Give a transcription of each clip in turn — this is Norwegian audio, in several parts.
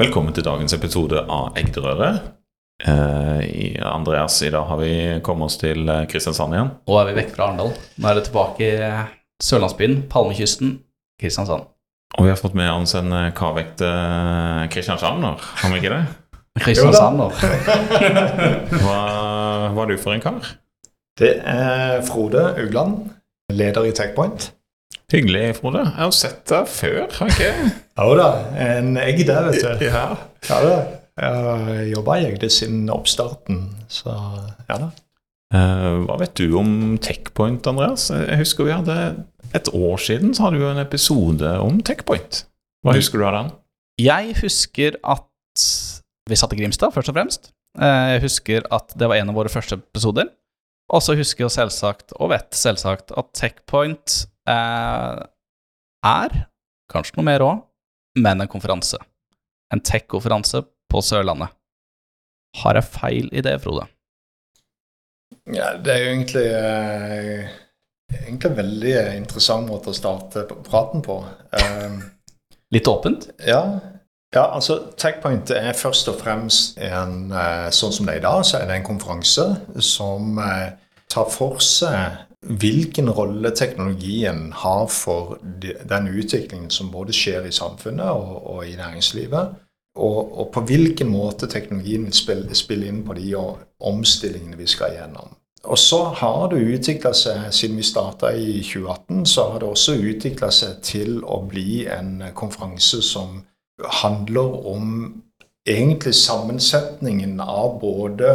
Velkommen til dagens episode av Egderøret. Eh, i Andreas, i dag har vi kommet oss til eh, Kristiansand igjen. Nå er vi vekk fra Arendal. Nå er det tilbake i sørlandsbyen, Palmekysten, Kristiansand. Og vi har fått med oss en kavekte kavekt eh, kristiansander, har vi ikke det? Kristiansander. Hva hva er du for en kar? Det er Frode Ugland, leder i Techpoint. Hyggelig, Frode. Jeg har sett deg før, har jeg ikke? Ja da, en egg der, vet du. Ja. Ja da. Jeg har jobba i Egde siden oppstarten, så ja da. Eh, hva vet du om Techpoint, Andreas? Jeg husker vi hadde Et år siden så hadde vi jo en episode om Techpoint. Hva husker du av den? Jeg husker at vi satt i Grimstad, først og fremst. Eh, Jeg husker at det var en av våre første episoder. Og så husker jeg selvsagt, og vet selvsagt, at Techpoint er, kanskje noe mer òg, men en konferanse. En tech-konferanse på Sørlandet. Har jeg feil i det, Frode? Ja, det er jo egentlig, eh, egentlig en veldig interessant måte å starte praten på. Eh, Litt åpent? Ja, ja altså Techpoint er først og fremst en eh, Sånn som det er i dag, så er det en konferanse som eh, tar for seg hvilken rolle teknologien har for den utviklingen som både skjer i samfunnet og, og i næringslivet. Og, og på hvilken måte teknologien vil spille, spille inn på de omstillingene vi skal gjennom. Og så har det utvikla seg, siden vi starta i 2018, så har det også utvikla seg til å bli en konferanse som handler om egentlig sammensetningen av både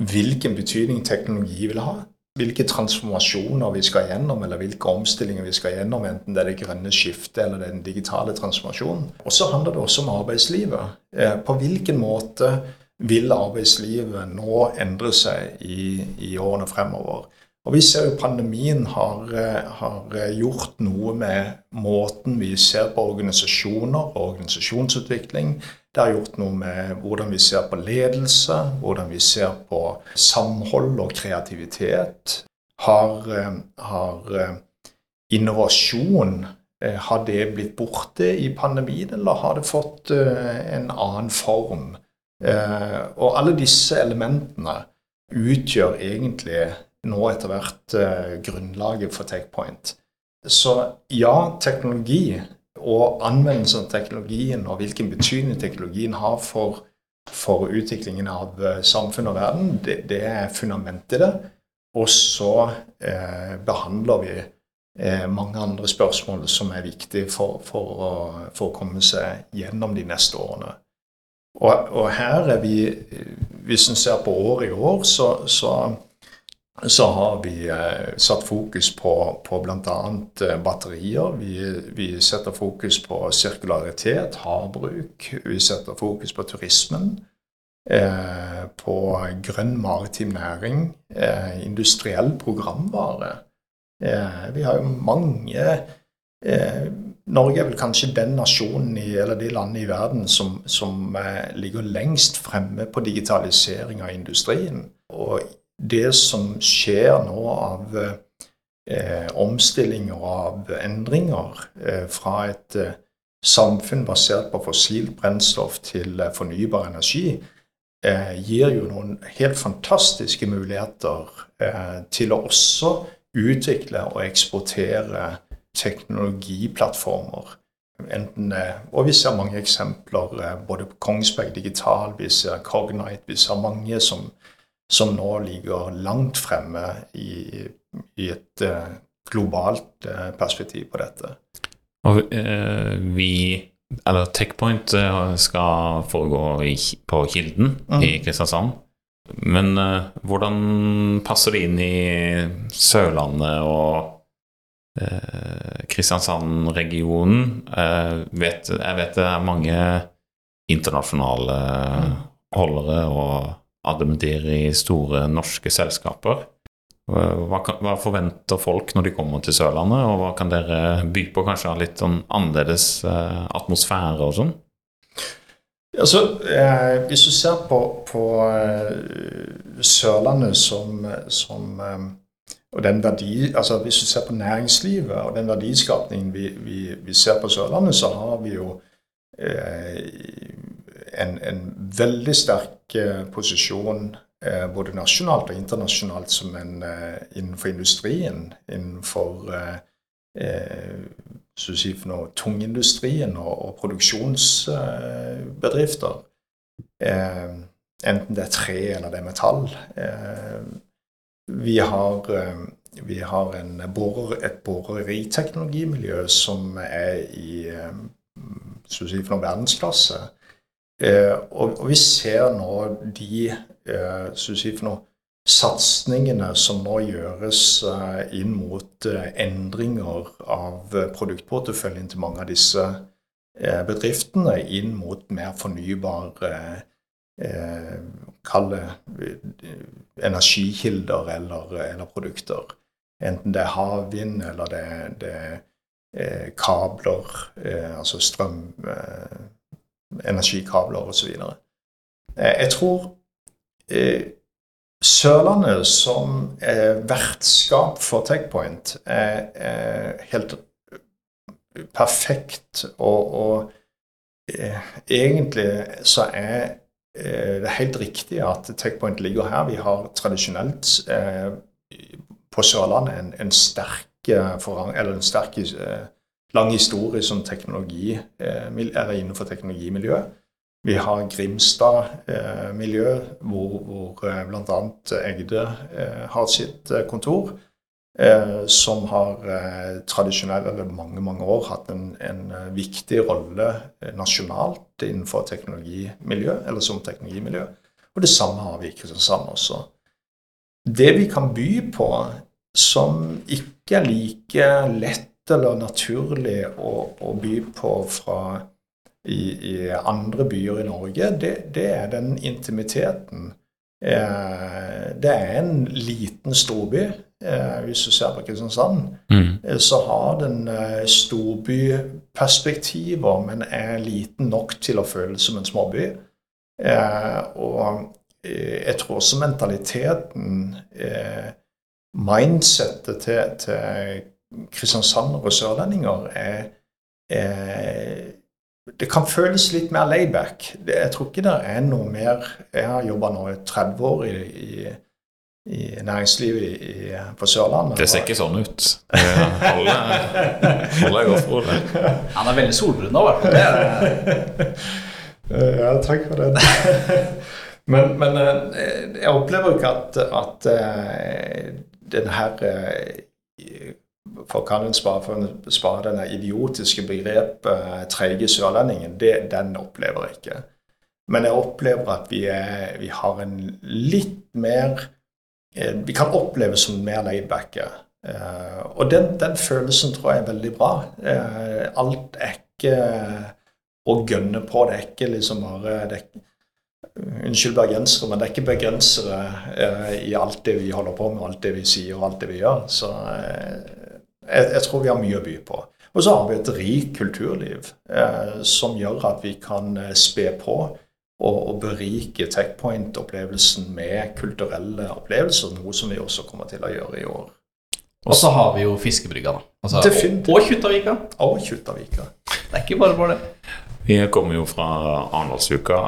hvilken betydning teknologi vil ha, hvilke transformasjoner vi skal gjennom, eller hvilke omstillinger vi skal gjennom, enten det er det grønne skiftet eller det er den digitale transformasjonen. Og så handler det også om arbeidslivet. Eh, På hvilken måte vil arbeidslivet nå endre seg i, i årene fremover? Og vi ser jo pandemien har, eh, har gjort noe med måten vi ser på organisasjoner og organisasjonsutvikling. Det har gjort noe med hvordan vi ser på ledelse, hvordan vi ser på samhold og kreativitet. Har, eh, har eh, innovasjon eh, Har det blitt borte i pandemien, eller har det fått en annen form? Og alle disse elementene utgjør egentlig nå etter hvert grunnlaget for Takepoint. Så ja, teknologi og anvendelsen av teknologien og hvilken betydning teknologien har for, for utviklingen av samfunnet samfunn og verden, det, det er fundamentet i det. Og så eh, behandler vi eh, mange andre spørsmål som er viktige for, for, å, for å komme seg gjennom de neste årene. Og, og her er vi Hvis en ser på året i år, så, så, så har vi eh, satt fokus på, på bl.a. Eh, batterier. Vi, vi setter fokus på sirkularitet, havbruk. Vi setter fokus på turismen. Eh, på grønn maritim næring. Eh, industriell programvare. Eh, vi har jo mange eh, Norge er vel kanskje den nasjonen i, eller de landene i verden som, som ligger lengst fremme på digitalisering av industrien. Og det som skjer nå av eh, omstillinger og av endringer eh, fra et eh, samfunn basert på fossilt brennstoff til eh, fornybar energi, eh, gir jo noen helt fantastiske muligheter eh, til å også utvikle og eksportere teknologiplattformer. Enten, og vi ser mange eksempler både på Kongsberg Digital, vi ser Cognite, vi ser mange som, som nå ligger langt fremme i, i et eh, globalt eh, perspektiv på dette. Og eh, vi Eller Techpoint skal foregå i, på Kilden Mm. i Kristiansand. Men uh, hvordan passer det inn i Sørlandet og uh, Kristiansand-regionen? Uh, jeg vet det er mange internasjonale holdere og admirer i store norske selskaper. Hva, kan, hva forventer folk når de kommer til Sørlandet, og hva kan dere by på kanskje av litt sånn annerledes eh, atmosfære og sånn? Altså, eh, hvis du ser på, på eh, Sørlandet som, som eh, og den verdi, altså Hvis du ser på næringslivet og den verdiskapningen vi, vi, vi ser på Sørlandet, så har vi jo eh, en, en veldig sterk eh, posisjon eh, både nasjonalt og internasjonalt som en innenfor industrien. Innenfor si noe, tungindustrien og, og produksjonsbedrifter. enten det er tre eller det er metall. vi har vi har borer, et boreriteknologimiljø som er i si, noen verdensklasse. Eh, og, og, vi ser nå de eh, si, for noe, satsingene som nå gjøres eh, inn mot eh, endringer av produktporteføljen til mange av disse bedriftene, inn mot mer fornybare eh, Kall det energikilder eller, eller produkter. Enten det er havvind eller det, det er kabler, altså strøm, energikabler osv. Eh, jeg tror eh, Sørlandet som vertskap for Techpoint er, helt perfekt. Og, og eh, egentlig så er det helt riktig at Techpoint ligger her. Vi har tradisjonelt på Sørlandet en, en sterk en sterk eh, lang historie som teknologi, er eller innenfor teknologimiljøet. Vi har Grimstad-miljø, eh, hvor, hvor bl.a. Egde har sitt kontor. Som har tradisjonelt, eller mange mange år, hatt en, en viktig rolle nasjonalt innenfor teknologimiljø, eller som teknologimiljø. Og det samme har vi i Kristiansand også. Det vi kan by på som ikke er like lett eller naturlig å, å by på fra i, i, andre byer i Norge, det, det er den intimiteten. Eh, det er en liten storby. Eh, hvis du ser på Kristiansand, mm. Eh, så har den eh, storbyperspektiver, men er liten nok til å føles som en småby. Eh, og eh, jeg tror også mentaliteten eh, mindsettet til, til kristiansandere og sørlendinger er, er, Det kan føles litt mer layback. Jeg tror ikke det er noe mer Jeg har jobba nå i 30 år i, i, i næringslivet i, på Sørlandet. Det ser ikke sånn ut. Alle, alle går for det. Han er veldig solbrun nå, i hvert fall. Ja, takk for det. Men, men, eh, jeg opplever ikke at, at eh, den her eh, For kalle spare denne idiotiske begrepet treige sørlendingen, det, den opplever jeg ikke. Men jeg opplever at vi, er, vi har en litt mer Vi kan oppleve som mer laidbacke. Og den, den, følelsen tror jeg er veldig bra. Alt er ikke å gønne på. Det er ikke liksom bare det er, Unnskyld bergensere, men det er ikke begrensere eh, i alt det vi holder på med, alt det vi sier og alt det vi gjør. Så eh, jeg, jeg, tror vi har mye å by på. Og så har vi et rikt kulturliv eh, som gjør at vi kan eh, spe på og, og berike Techpoint-opplevelsen med kulturelle opplevelser, noe som vi også kommer til å gjøre i år. Og så har vi jo Fiskebrygga, da. Altså, og, og Kjuttaviga. Og Kjuttaviga. Det er ikke bare bare det. Vi kommer jo fra Arendalsuka.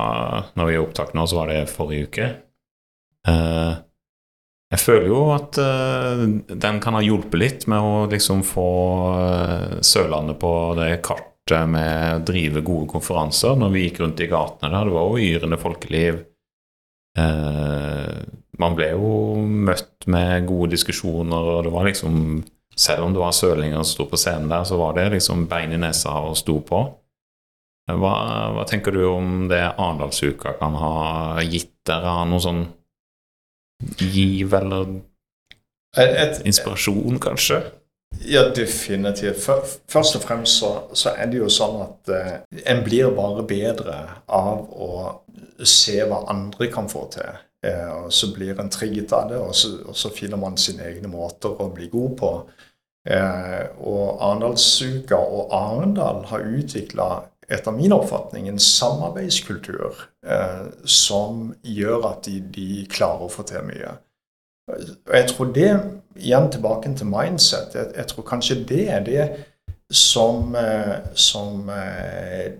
Når vi er opptak nå, så var det forrige uke. Eh, jeg føler jo at eh, den kan ha hjulpet litt med å liksom få eh, Sørlandet på det kartet med å drive gode konferanser. Når vi gikk rundt i gatene der, det var jo yrende folkeliv. Man ble jo møtt med gode diskusjoner, og det var liksom Selv om det var sørlinger som sto på scenen der, så var det liksom bein i nesa og sto på. Hva, hva, tenker du om det Arendalsuka kan ha gitt dere noe sånn giv eller inspirasjon, kanskje? Ja, definitivt. Først og fremst så, så er det jo sånn at eh, en blir bare bedre av å se hva andre kan få til. Eh, og så blir en trigget av det, og så, og så, finner man sine egne måter å bli god på. Eh, og Arendalsuka og Arendal har utvikla etter min oppfatning en samarbeidskultur eh, som gjør at de, de, klarer å få til mye. Og jeg tror det, igjen tilbake til mindset, jeg, jeg tror kanskje det er det som, eh, som eh,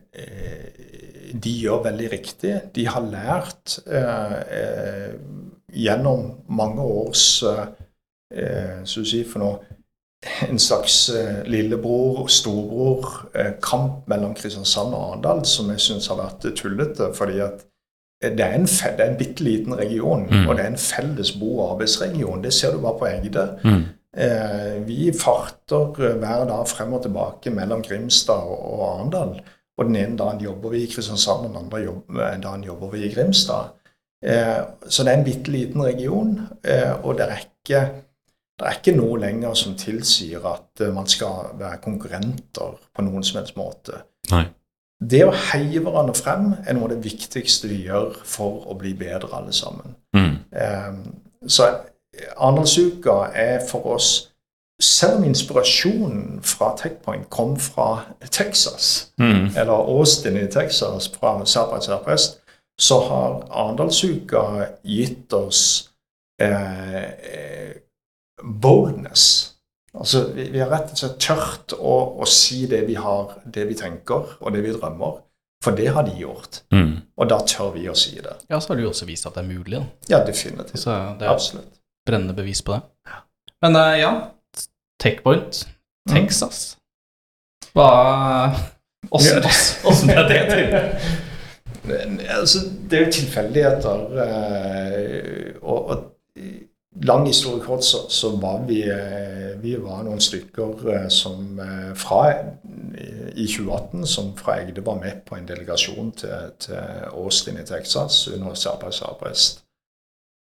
de gjør veldig riktig. De har lært eh, gjennom mange års eh, si for noe, en slags lillebror og storbror-kamp mellom Kristiansand og Arendal som jeg syns har vært tullete. fordi at det er en, det er en bitte liten region, mm. og det er en felles bo- og arbeidsregion. Det ser du bare på Egde. Mm. Eh, vi farter eh, hver dag frem og tilbake mellom Grimstad og Arendal. Og den ene dagen jobber vi i Kristiansand, og den andre eh, dagen jobber vi i Grimstad. Så det er en bitte liten region, og det er, ikke, det er ikke noe lenger som tilsier at man skal være konkurrenter på noen som helst måte. Nei. Det å heie hverandre frem er noe av det viktigste vi gjør for å bli bedre alle sammen. Mm. Så Arendalsuka er for oss selv om inspirasjonen fra Techpoint kom fra Texas, mm. eller Austin i Texas fra South Southwest, så har Arendalsuka gitt oss eh, eh, boldness. Altså, vi, vi, har rett og slett tørt å, å, si det vi har, det vi tenker, og det vi drømmer. For det har de gjort. Mm. Og da tør vi å si det. Ja, så har du jo også vist at det er mulig. Da. Ja, definitivt. det er Absolutt. brennende bevis på det. Men uh, ja, Techpoint, Texas. Hva Åssen ble det til? altså, det er jo tilfeldigheter. Uh, og, og, lang historie kort, så, så, var vi eh, Vi var noen stykker eh, som fra i 2018 som fra Egde var med på en delegasjon til, til Austin i Texas under Sabas Arbeids.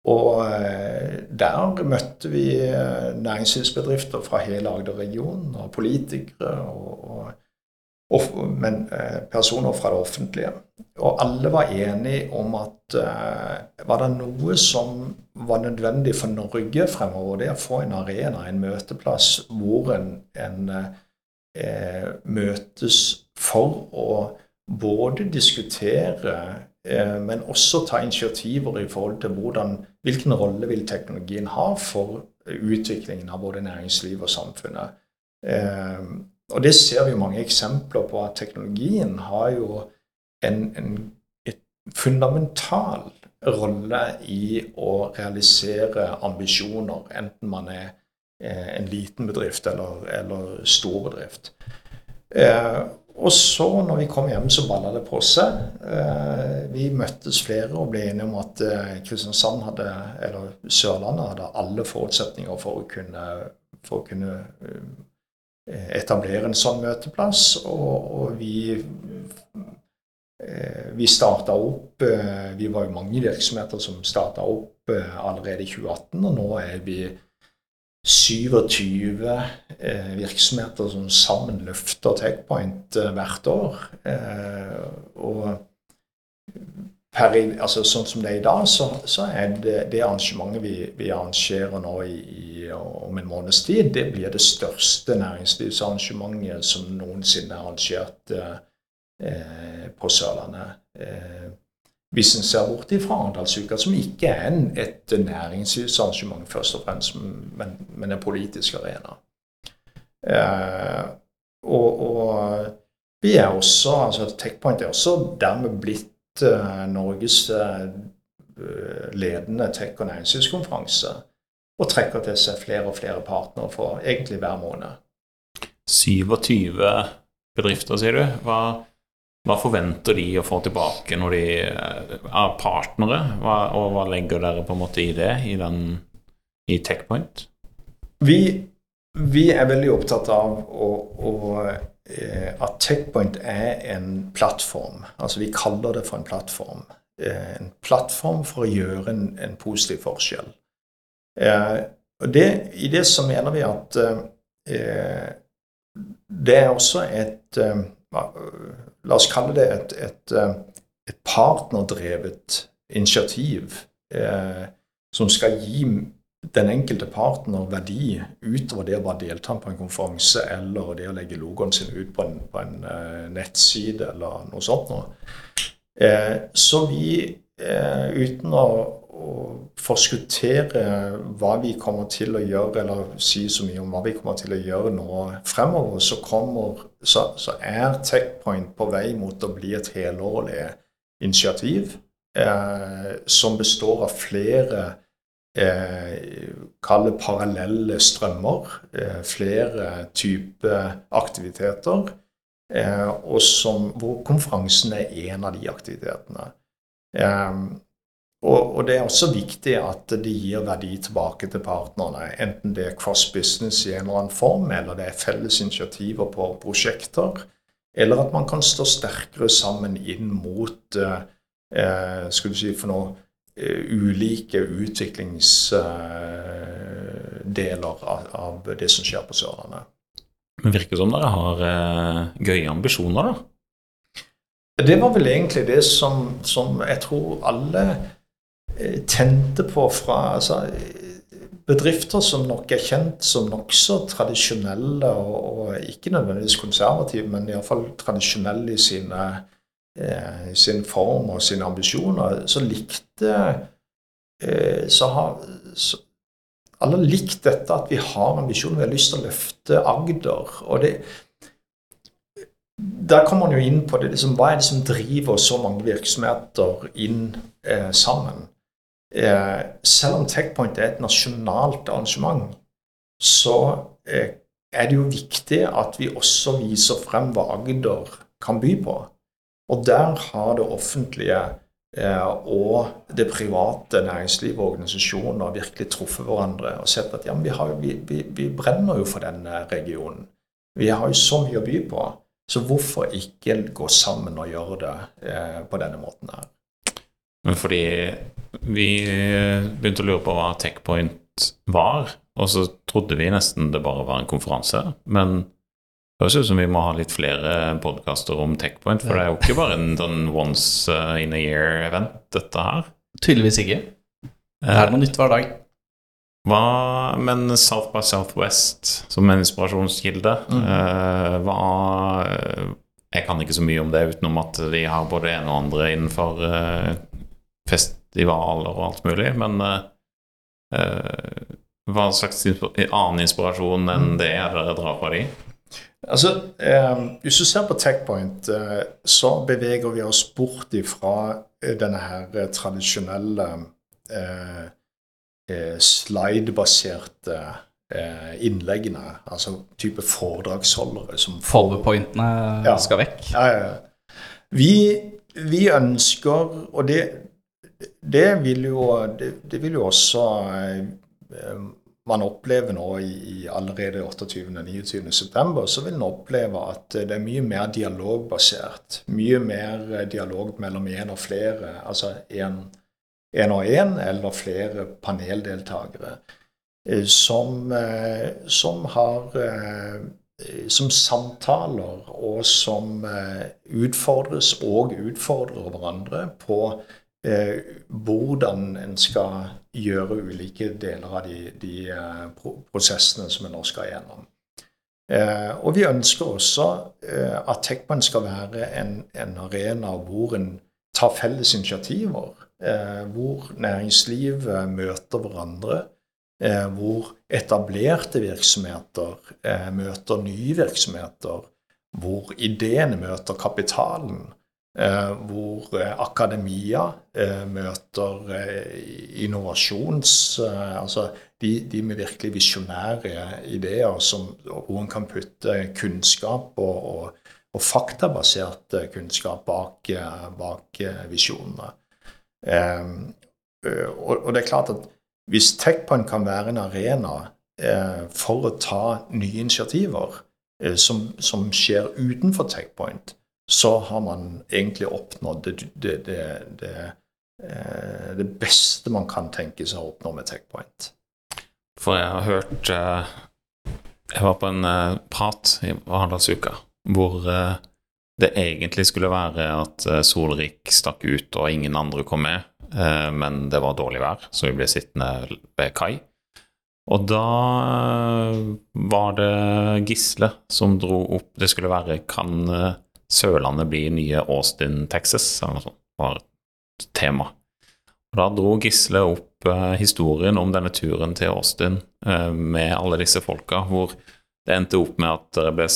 Og eh, der møtte vi eh, næringslivsbedrifter fra hele Agder-regionen, og politikere og, og men, eh, personer fra det offentlige. Og alle var enige om at var det noe som var nødvendig for Norge fremover, det å få en arena, en møteplass, hvor en, en eh, møtes for å både diskutere Eh, men også ta initiativer i forhold til hvordan, hvilken rolle vil teknologien ha for utviklingen av både næringsliv og samfunnet. Eh, og det ser vi mange eksempler på, at teknologien har jo en, en et fundamental rolle i å realisere ambisjoner, enten man er eh, en liten bedrift eller, eller stor bedrift. Og så, når vi kom hjem, så balla det på seg. Eh, vi møttes flere og ble enige om at eh, Kristiansand hadde, eller Sørlandet hadde alle forutsetninger for å kunne, for å kunne eh, etablere en sånn møteplass. Og, og vi, vi starta opp Vi var jo mange virksomheter som starta opp allerede i 2018, og nå er vi 27 eh, virksomheter som sammen løfter Techpoint eh, hvert år. Eh, og per, altså, sånn som det er i dag, så, så er det, det arrangementet vi, vi, arrangerer nå i, i, om en måneds tid, det blir det største næringslivsarrangementet som noensinne er arrangert eh, på Sørlandet. Eh, hvis en ser bort fra Arendalsuka, som ikke er en, et næringslivsarrangement først og fremst, men, men en politisk arena. Eh, og, og, vi er også, altså TechPoint er også dermed blitt Norges uh, ledende tech- og næringslivskonferanse. Og trekker til seg flere og flere partnere for egentlig hver måned. 27 bedrifter, sier du. Hva hva forventer de å få tilbake når de er eh, partnere, hva, og hva legger dere på en måte i det, i, den, i Techpoint? Vi, vi er veldig opptatt av å, å, eh, at Techpoint er en plattform. Altså vi kaller det for en plattform. Eh, en plattform for å gjøre en, en positiv forskjell. Og det, I det så mener vi at det er også et La oss kalle det et, et, eh, et partnerdrevet initiativ eh, som skal gi den enkelte partner verdi utover det å bare delta på en konferanse eller det å legge logoen sin ut på en, på en uh, nettside eller noe sånt noe. Eh, så vi, eh, uten å, å forskuttere hva vi kommer til å gjøre, eller si så mye om hva vi kommer til å gjøre nå fremover, så, kommer, så, så er Techpoint på vei mot å bli et helårlig initiativ eh, som består av flere eh, Kall det parallelle strømmer. Eh, flere typer aktiviteter. Eh, og som, hvor konferansen er en av de aktivitetene. Eh, og, og, det er også viktig at det gir verdi tilbake til partnerne. Enten det er cross business i en eller annen form, eller det er felles initiativer på prosjekter. Eller at man kan stå sterkere sammen inn mot eh, eh skal du si for noe, ulike utviklingsdeler av, det som skjer på Sørlandet. Men virker som dere har uh, gøye ambisjoner, da? Det var vel egentlig det som, som jeg tror alle tente på fra altså, bedrifter som nok er kjent som nokså tradisjonelle, og, og, ikke nødvendigvis konservative, men iallfall tradisjonelle i sine, eh, sin form og sine ambisjoner, så likte eh, så har så, Alle likt dette at vi har ambisjoner, vi har lyst til å løfte Agder. og det der kommer man jo inn på det, liksom, hva er det som driver så mange virksomheter inn eh, sammen. Eh, selv om TechPoint er et nasjonalt arrangement, så eh, er det jo viktig at vi også viser frem hva Agder kan by på. Og der har det offentlige eh, og det private næringslivet og organisasjoner virkelig truffet hverandre og sett at ja, vi, har, vi, vi, vi brenner jo for denne regionen. Vi har jo så mye å by på. Så hvorfor ikke gå sammen og gjøre det eh, på denne måten her? Men fordi vi begynte å lure på hva Techpoint var, og så trodde vi nesten det bare var en konferanse. Men høres ut som vi må ha litt flere podkaster om Techpoint, for det er jo ikke bare en sånn once in a year-event, dette her. Tydeligvis ikke. Det er noe nytt hver dag. Hva, men South by Southwest som en inspirasjonskilde, mm. uh, hva Jeg kan ikke så mye om det utenom at de har både det ene og andre innenfor festivaler og alt mulig, men hva slags annen inspirasjon enn mm. det er dere drar fra de? Altså, eh, Hvis du ser på Techpoint, eh, så beveger vi oss bort ifra denne her tradisjonelle eh, slide-baserte eh, innleggene. Altså type foredragsholdere som Powerpointene ja, skal vekk? Ja, ja. Vi, vi ønsker, og det, det vil jo, det, det vil jo også eh, man opplever nå i, i allerede 28.-29. september, så vil man oppleve at det er mye mer dialogbasert. Mye mer dialog mellom én og flere, altså én og én eller flere paneldeltakere. Eh, som, eh, som har som samtaler, og som utfordres og utfordrer hverandre på eh, hvordan en skal gjøre ulike deler av de, de eh, prosessene som en nå skal gjennom. Eh, og vi ønsker også eh, at Techman skal være en, en, arena hvor en tar felles initiativer. Eh, hvor næringslivet møter hverandre. Eh, hvor etablerte virksomheter møter nye virksomheter. Hvor ideene møter kapitalen. Eh, hvor eh, akademia eh, møter innovasjons... Altså de, de med virkelig visjonære ideer som, hvor en kan putte kunnskap og, og, og faktabasert kunnskap bak, bak visjonene. Og, og, det er klart at hvis TechPoint kan være en arena for å ta nye initiativer som, som skjer utenfor TechPoint, så har man egentlig oppnådd det, det, det, eh, det, beste man kan tenke seg å oppnå med TechPoint. For jeg har hørt eh, Jeg var på en eh, prat i Arendalsuka hvor det egentlig skulle være at Solrik stakk ut og ingen andre kom med, men det var dårlig vær, så vi ble sittende ved kai. Og da var det Gisle som dro opp Det skulle være Kan Sørlandet blir nye Austin, Texas, eller noe sånt var tema. Og Da dro Gisle opp eh, historien om denne turen til Austin eh, med alle disse folka, hvor det endte opp med at dere ble,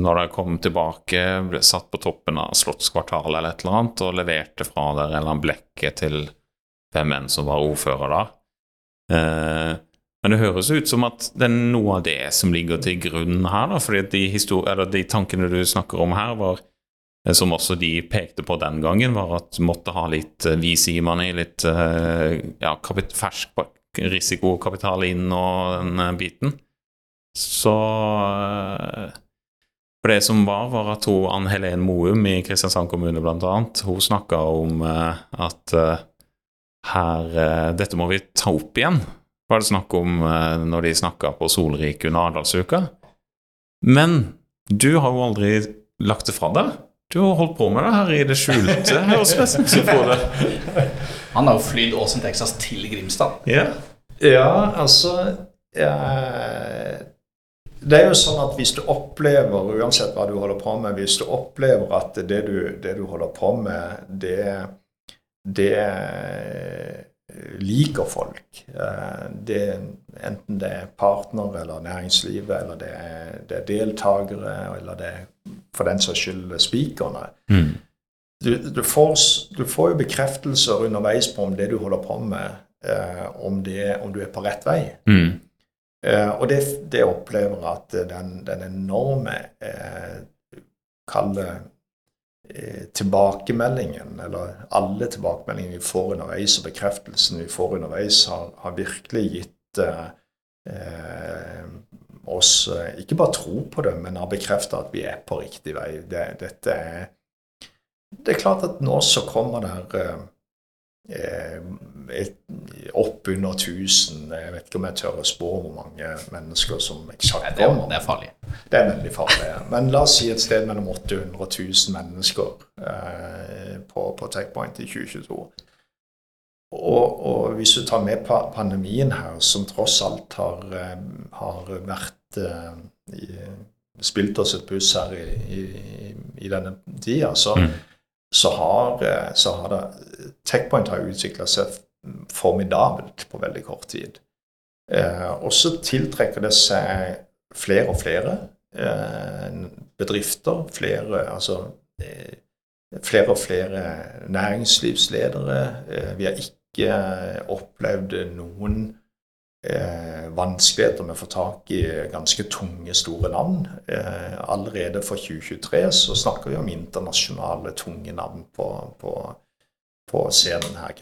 når dere kom tilbake, ble satt på toppen av Slottskvartalet eller et eller annet og leverte fra dere en eller annen blekke til hvem enn som var ordfører da. Eh, men det høres ut som at det er noe av det som ligger til grunn her, da, fordi de, de tankene du snakker om her, var som også de pekte på den gangen, var at måtte ha litt VC-money, litt eh, ja, fersk risikokapital inn og den eh, biten. Så eh, For det som var, var at hun, Ann Helen Moum i Kristiansand kommune annet, hun snakka om eh, at eh, her eh, Dette må vi ta opp igjen, var det snakk om eh, når de snakka på Solrik under Arendalsuka. Men du har jo aldri lagt det fra deg. Du har holdt på med det her i det skjulte, høres nesten ut som det. Han har jo flydd Åsen, Texas til Grimstad. Ja. Ja, altså eh, Det er jo sånn at hvis du opplever, uansett hva du holder på med, hvis du opplever at det du, det du holder på med, det, det liker folk, eh, det, enten det er partner eller næringslivet, eller det er, det er deltakere, eller det er for den saks skyld speakerne, Mm. du, du, får, du får jo bekreftelser underveis på om det du holder på med, eh, om, det, om du er på rett vei. Mm. Eh, og det, det opplever at den, den enorme eh, kalde eh, tilbakemeldingen, eller alle tilbakemeldingene vi får underveis, og bekreftelsen vi får underveis, har, har virkelig gitt eh, eh, oss eh, ikke bare tro på det, men har bekrefta at vi er på riktig vei. Det, dette er Det er klart at nå så kommer der eh, eh, et, opp under 1000 Jeg vet ikke om jeg tør å spå hvor mange mennesker som eksakt er, kommer. det er farlig. Det er veldig farlig. Men la oss si et sted mellom 800 og 1000 mennesker eh, på, på Techpoint i 2022. Og, og hvis du tar med pandemien her, som tross alt har, eh, har vært eh, Spilt oss et buss her i, i, i denne tida, så, Mm. så, har, eh, så har det Techpoint har utvikla seg formidabelt på veldig kort tid. Eh, og så tiltrekker det seg flere og flere eh, bedrifter, flere altså eh, flere og flere næringslivsledere. Eh, vi har ikke eh, opplevd noen eh, vanskeligheter med å få tak i ganske tunge, store navn. Eh, allerede for 2023 så snakker vi om internasjonale, tunge navn på, på, på scenen her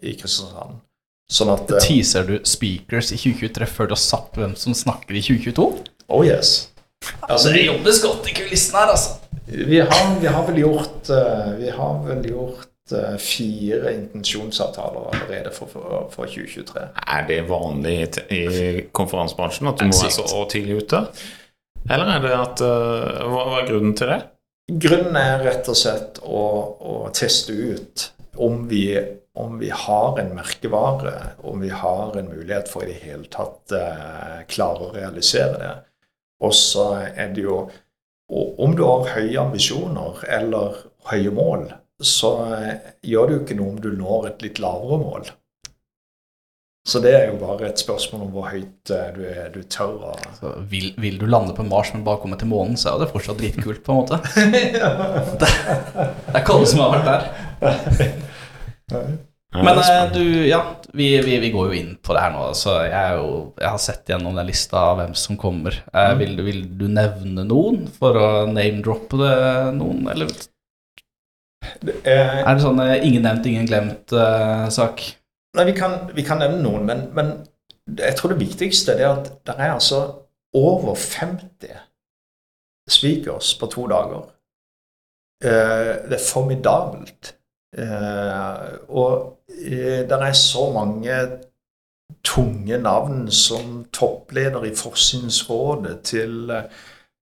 i Kristiansand- Sånn at eh, Teaser du speakers i 2023 før du har satt hvem som snakker i 2022? Oh yes. Altså, det jobbes godt i kulissene her, altså. Vi har, vi har vel gjort, eh, vi har vel gjort fire intensjonsavtaler allerede for, for, for 2023. Er det vanlig i i konferansebransjen at du må være så så tidlig ute? Eller er det at uh, Hva hva er grunnen til det? Grunnen er rett og slett å, å teste ut om vi, om vi har en merkevare, om vi har en mulighet for i det hele tatt uh, klare å realisere det. Og så er det jo og Om du har høye ambisjoner eller høye mål, så eh, gjør det jo ikke noe om du når et litt lavere mål. Så det er jo bare et spørsmål om hvor høyt eh, du, er, du tør å Så vil, vil du lande på Mars, men bare komme til månen, så er det fortsatt dritkult, på en måte. Det, det er ikke alle som har vært der. Men eh, du, ja, vi, vi, vi går jo inn på det her nå. Så jeg, jo, jeg har sett gjennom den lista av hvem som kommer. Eh, vil, du- vil du nevne noen for å name-droppe noen, eller Det er- er det sånn eh, ingen nevnt, ingen glemt-sak? Nei, vi kan, vi kan nevne noen, men, men jeg tror det viktigste er at det er altså over 50 speakers på to dager. Uh, det er formidabelt. Uh, og eh, det er så mange tunge navn som toppleder i Forskningsrådet til eh,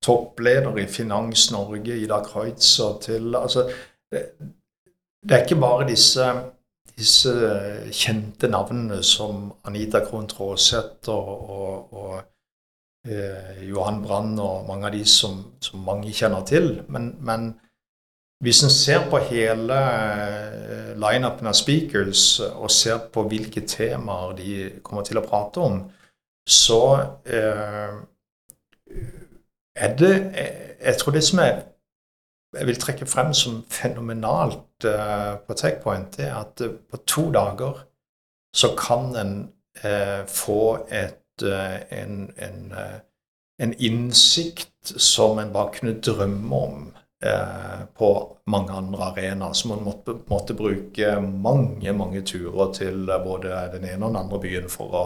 toppleder i Finans Norge, Ida Kreutzer, til Altså, det, er ikke bare disse disse kjente navnene som Anita Krohn Traaseth og, og, og eh, Johan Brann og mange av de som, som mange kjenner til. Men, men hvis en ser på hele eh, lineupen av speakers og ser på hvilke temaer de kommer til å prate om, så eh, er det Jeg tror det som er jeg vil trekke frem som fenomenalt uh, på Techpoint, det er at uh, på to dager så kan en uh, få et, en, en, en, innsikt som en bare kunne drømme om på mange andre arenaer. Så man måtte, måtte, bruke mange, mange turer til både den ene og den andre byen for å,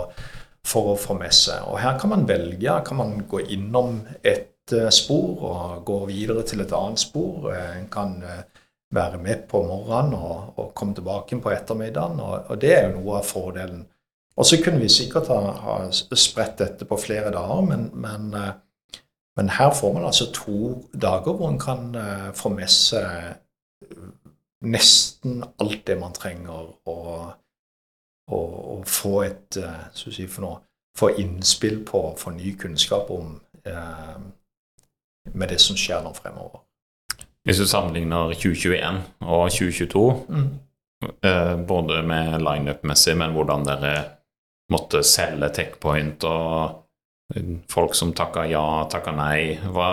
for å få med seg. Og her kan man velge. Her kan man gå innom et Eh, spor og går videre til et annet spor. Eh, en kan eh, være med på morgenen og, og komme tilbake på ettermiddagen. Og, og, det er jo noe av fordelen. Og så kunne vi sikkert ha, ha spredt dette på flere dager, men, men, men, her får man altså to dager hvor en kan få med seg nesten alt det man trenger og å få et si for noe, få innspill på, få ny kunnskap om eh, med det som skjer nå fremover. Hvis du sammenligner 2021 og 2022, mm. eh, både med lineup-messig, men hvordan dere måtte selge Techpoint og folk som takka ja, takka nei, hva,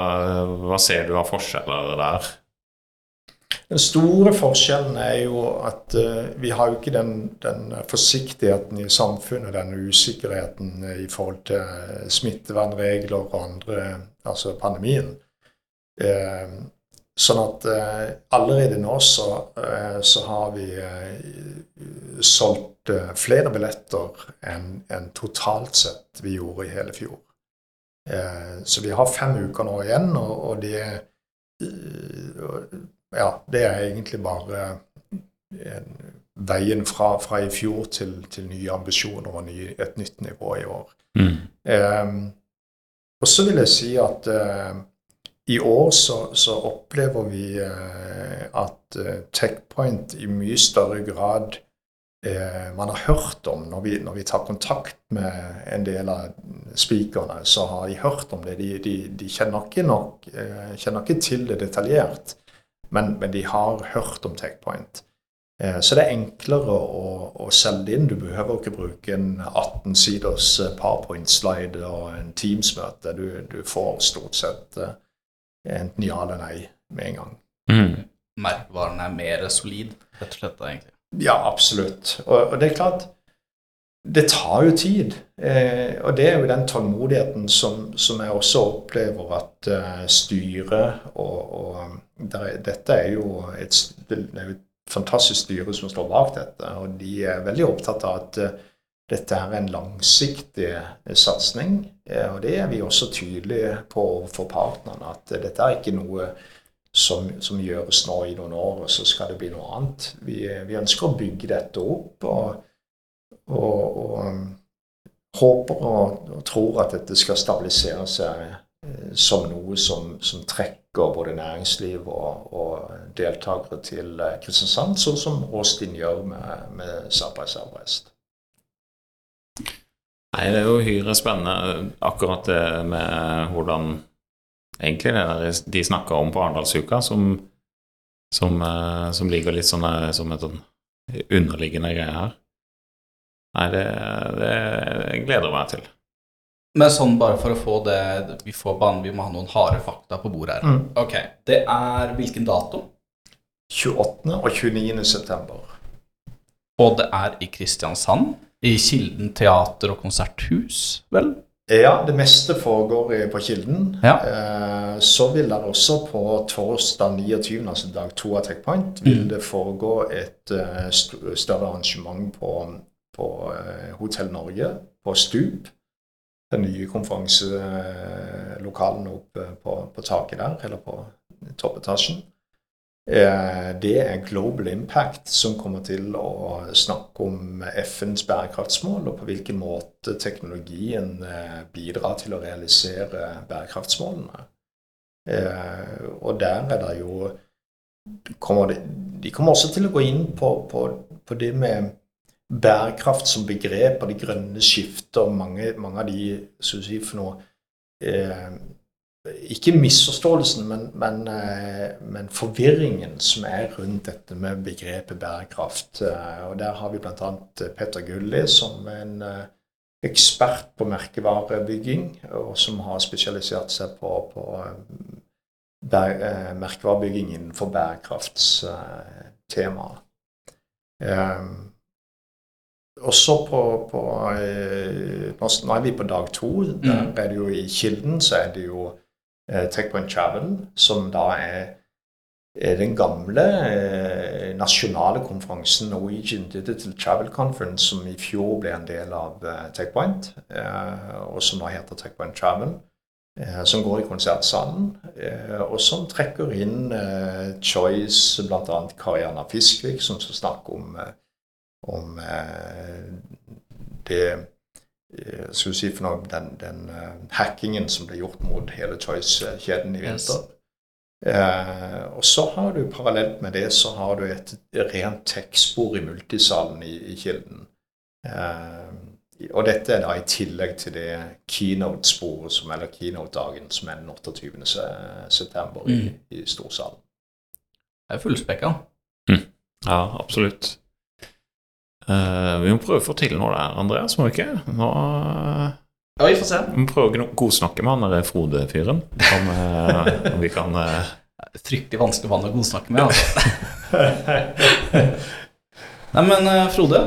hva ser du av forskjeller der? Den store forskjellen er jo at uh, vi har jo ikke den, den, forsiktigheten i samfunnet, den usikkerheten i forhold til smittevernregler og andre, altså pandemien. Uh, sånn at uh, allerede nå så, så har vi solgt flere billetter enn en totalt sett vi gjorde i hele fjor. så vi har fem uker nå igjen, og, og det ja, det er egentlig bare veien fra, fra i fjor til, til, nye ambisjoner og ny, et nytt nivå i år. Mm. Um, og så vil jeg si at uh, i år så, så opplever vi uh, at uh, Techpoint i mye større grad man har hørt om når vi, når vi, tar kontakt med en del av speakerne, så har de hørt om det. De, de, de kjenner, ikke nok, kjenner ikke til det detaljert men, men de har hørt om TechPoint. Eh, så det er enklere å, å selge inn. Du behøver ikke bruke en 18 siders eh, PowerPoint-slide og en Teams-møte. Du, du, får stort sett eh, enten ja eller nei med en gang. Mm. Merkevaren er mer solid, rett og slett? egentlig. Ja, absolutt. Og, og det er klart det tar jo tid. Eh, og det er jo den tålmodigheten som, som jeg også opplever at uh, styret og, og der, Dette er jo, et, det er et fantastisk styre som står bak dette. Og de er veldig opptatt av at uh, dette er en langsiktig satsing. Uh, og det er vi også tydelige på overfor partnerne. At dette er ikke noe som, som, gjøres nå i noen år, og så skal det bli noe annet. Vi, vi ønsker å bygge dette opp. og og, og um, håper og, og, tror at dette skal stabilisere seg eh, som noe som, som, trekker både næringsliv og, og deltakere til eh, Kristiansand, sånn som Austin gjør med, med Sabra Sabrest. Nei, Det er jo uhyre spennende akkurat det med hvordan egentlig det der de snakker om på Arendalsuka, som, som, eh, som, ligger litt sånn som et sånn underliggende greie her. Nei, det, det gleder meg til. Men sånn bare for å få det Vi får banen, vi må ha noen harde fakta på bordet her. Mm. Ok, Det er hvilken dato? 28. og 29. september. Og det er i Kristiansand? I Kilden teater og konserthus, vel? Ja, det meste foregår på Kilden. Ja. Eh, så vil det også på torsdag 29., altså dag to av Techpoint, vil mm. det foregå et eh, større arrangement på på eh, Hotell Norge, på Stup. Den nye konferanselokalen oppe på, på, taket der, eller på toppetasjen. Eh, det er Global Impact som kommer til å snakke om FNs bærekraftsmål, og på hvilken måte teknologien eh, bidrar til å realisere bærekraftsmålene. Og der er det jo kommer de kommer også til å gå inn på, på, på det med bærekraft som begrep og det grønne skiftet og mange, mange av de si, for noe, eh, ikke misforståelsen, men, men, eh, men, forvirringen som er rundt dette med begrepet bærekraft. Eh, og Der har vi bl.a. Petter Gulli som en eh, ekspert på merkevarebygging, og som har spesialisert seg på, på merkevarebygging innenfor bærekraftstemaet. Også på, på Nå er vi på dag to. Der mm. er det jo I Kilden så er det jo Eh, Techpoint Travel, som da er, er den gamle eh, nasjonale konferansen Norwegian Digital Travel Conference, som i fjor ble en del av eh, Techpoint, eh, og som da heter Techpoint Travel. Eh, som går i konsertsalen, eh, og som trekker inn Choice, bl.a. Karianna Fiskvik, som skal snakke om, om det Eh, skal si for noe, den, den uh, hackingen som ble gjort mot hele Choice-kjeden i vinter. Yes. Eh, og så har du parallelt med det så har du et rent tekstspor i multisalen i, i Kilden. Eh, og dette er da i tillegg til det keynote-sporet, som, eller keynote-dagen, som er den 28. september mm. i, i Storsalen. Det er fullspekka. Mm. Ja, absolutt. Uh, vi må prøve å få til noe der, Andreas, må vi ikke? Nå ja, vi får se. Vi må prøve å godsnakke med han der Frode-fyren. Om, uh, om, vi kan uh... Fryktelig vanskelig mann å godsnakke med, altså. Nei, men Frode,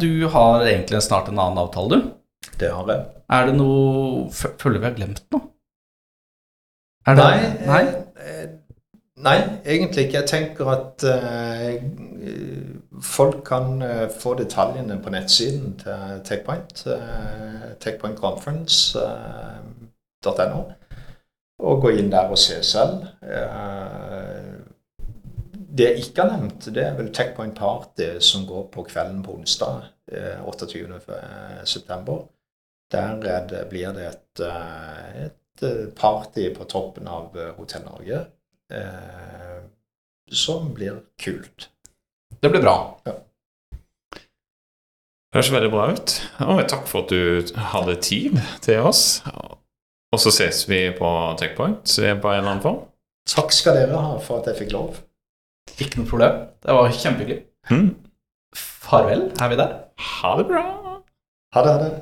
du har egentlig snart en annen avtale, du? Det har jeg. Er det noe Føler vi har glemt noe? Det... Nei, nei? Nei, egentlig ikke. Jeg tenker at folk kan uh, få detaljene på nettsiden til TechPoint. Uh, TechPointConference.no. Uh, og gå inn der og se selv. det jeg ikke har nevnt, det er vel TechPoint Party som går på kvelden på onsdag 28.9. Der det, blir det et, et, party på toppen av Hotell Norge som blir kult. Det blir bra. Ja. Det høres veldig bra ut. Og takk for at du hadde tid til oss. Og så ses vi på Techpoint på en eller annen form. Takk skal dere ha for at jeg fikk lov. Ikke noe problem. Det var kjempehyggelig. Mm. Farvel. Er vi der? Ha det bra. Ha det. Ha det.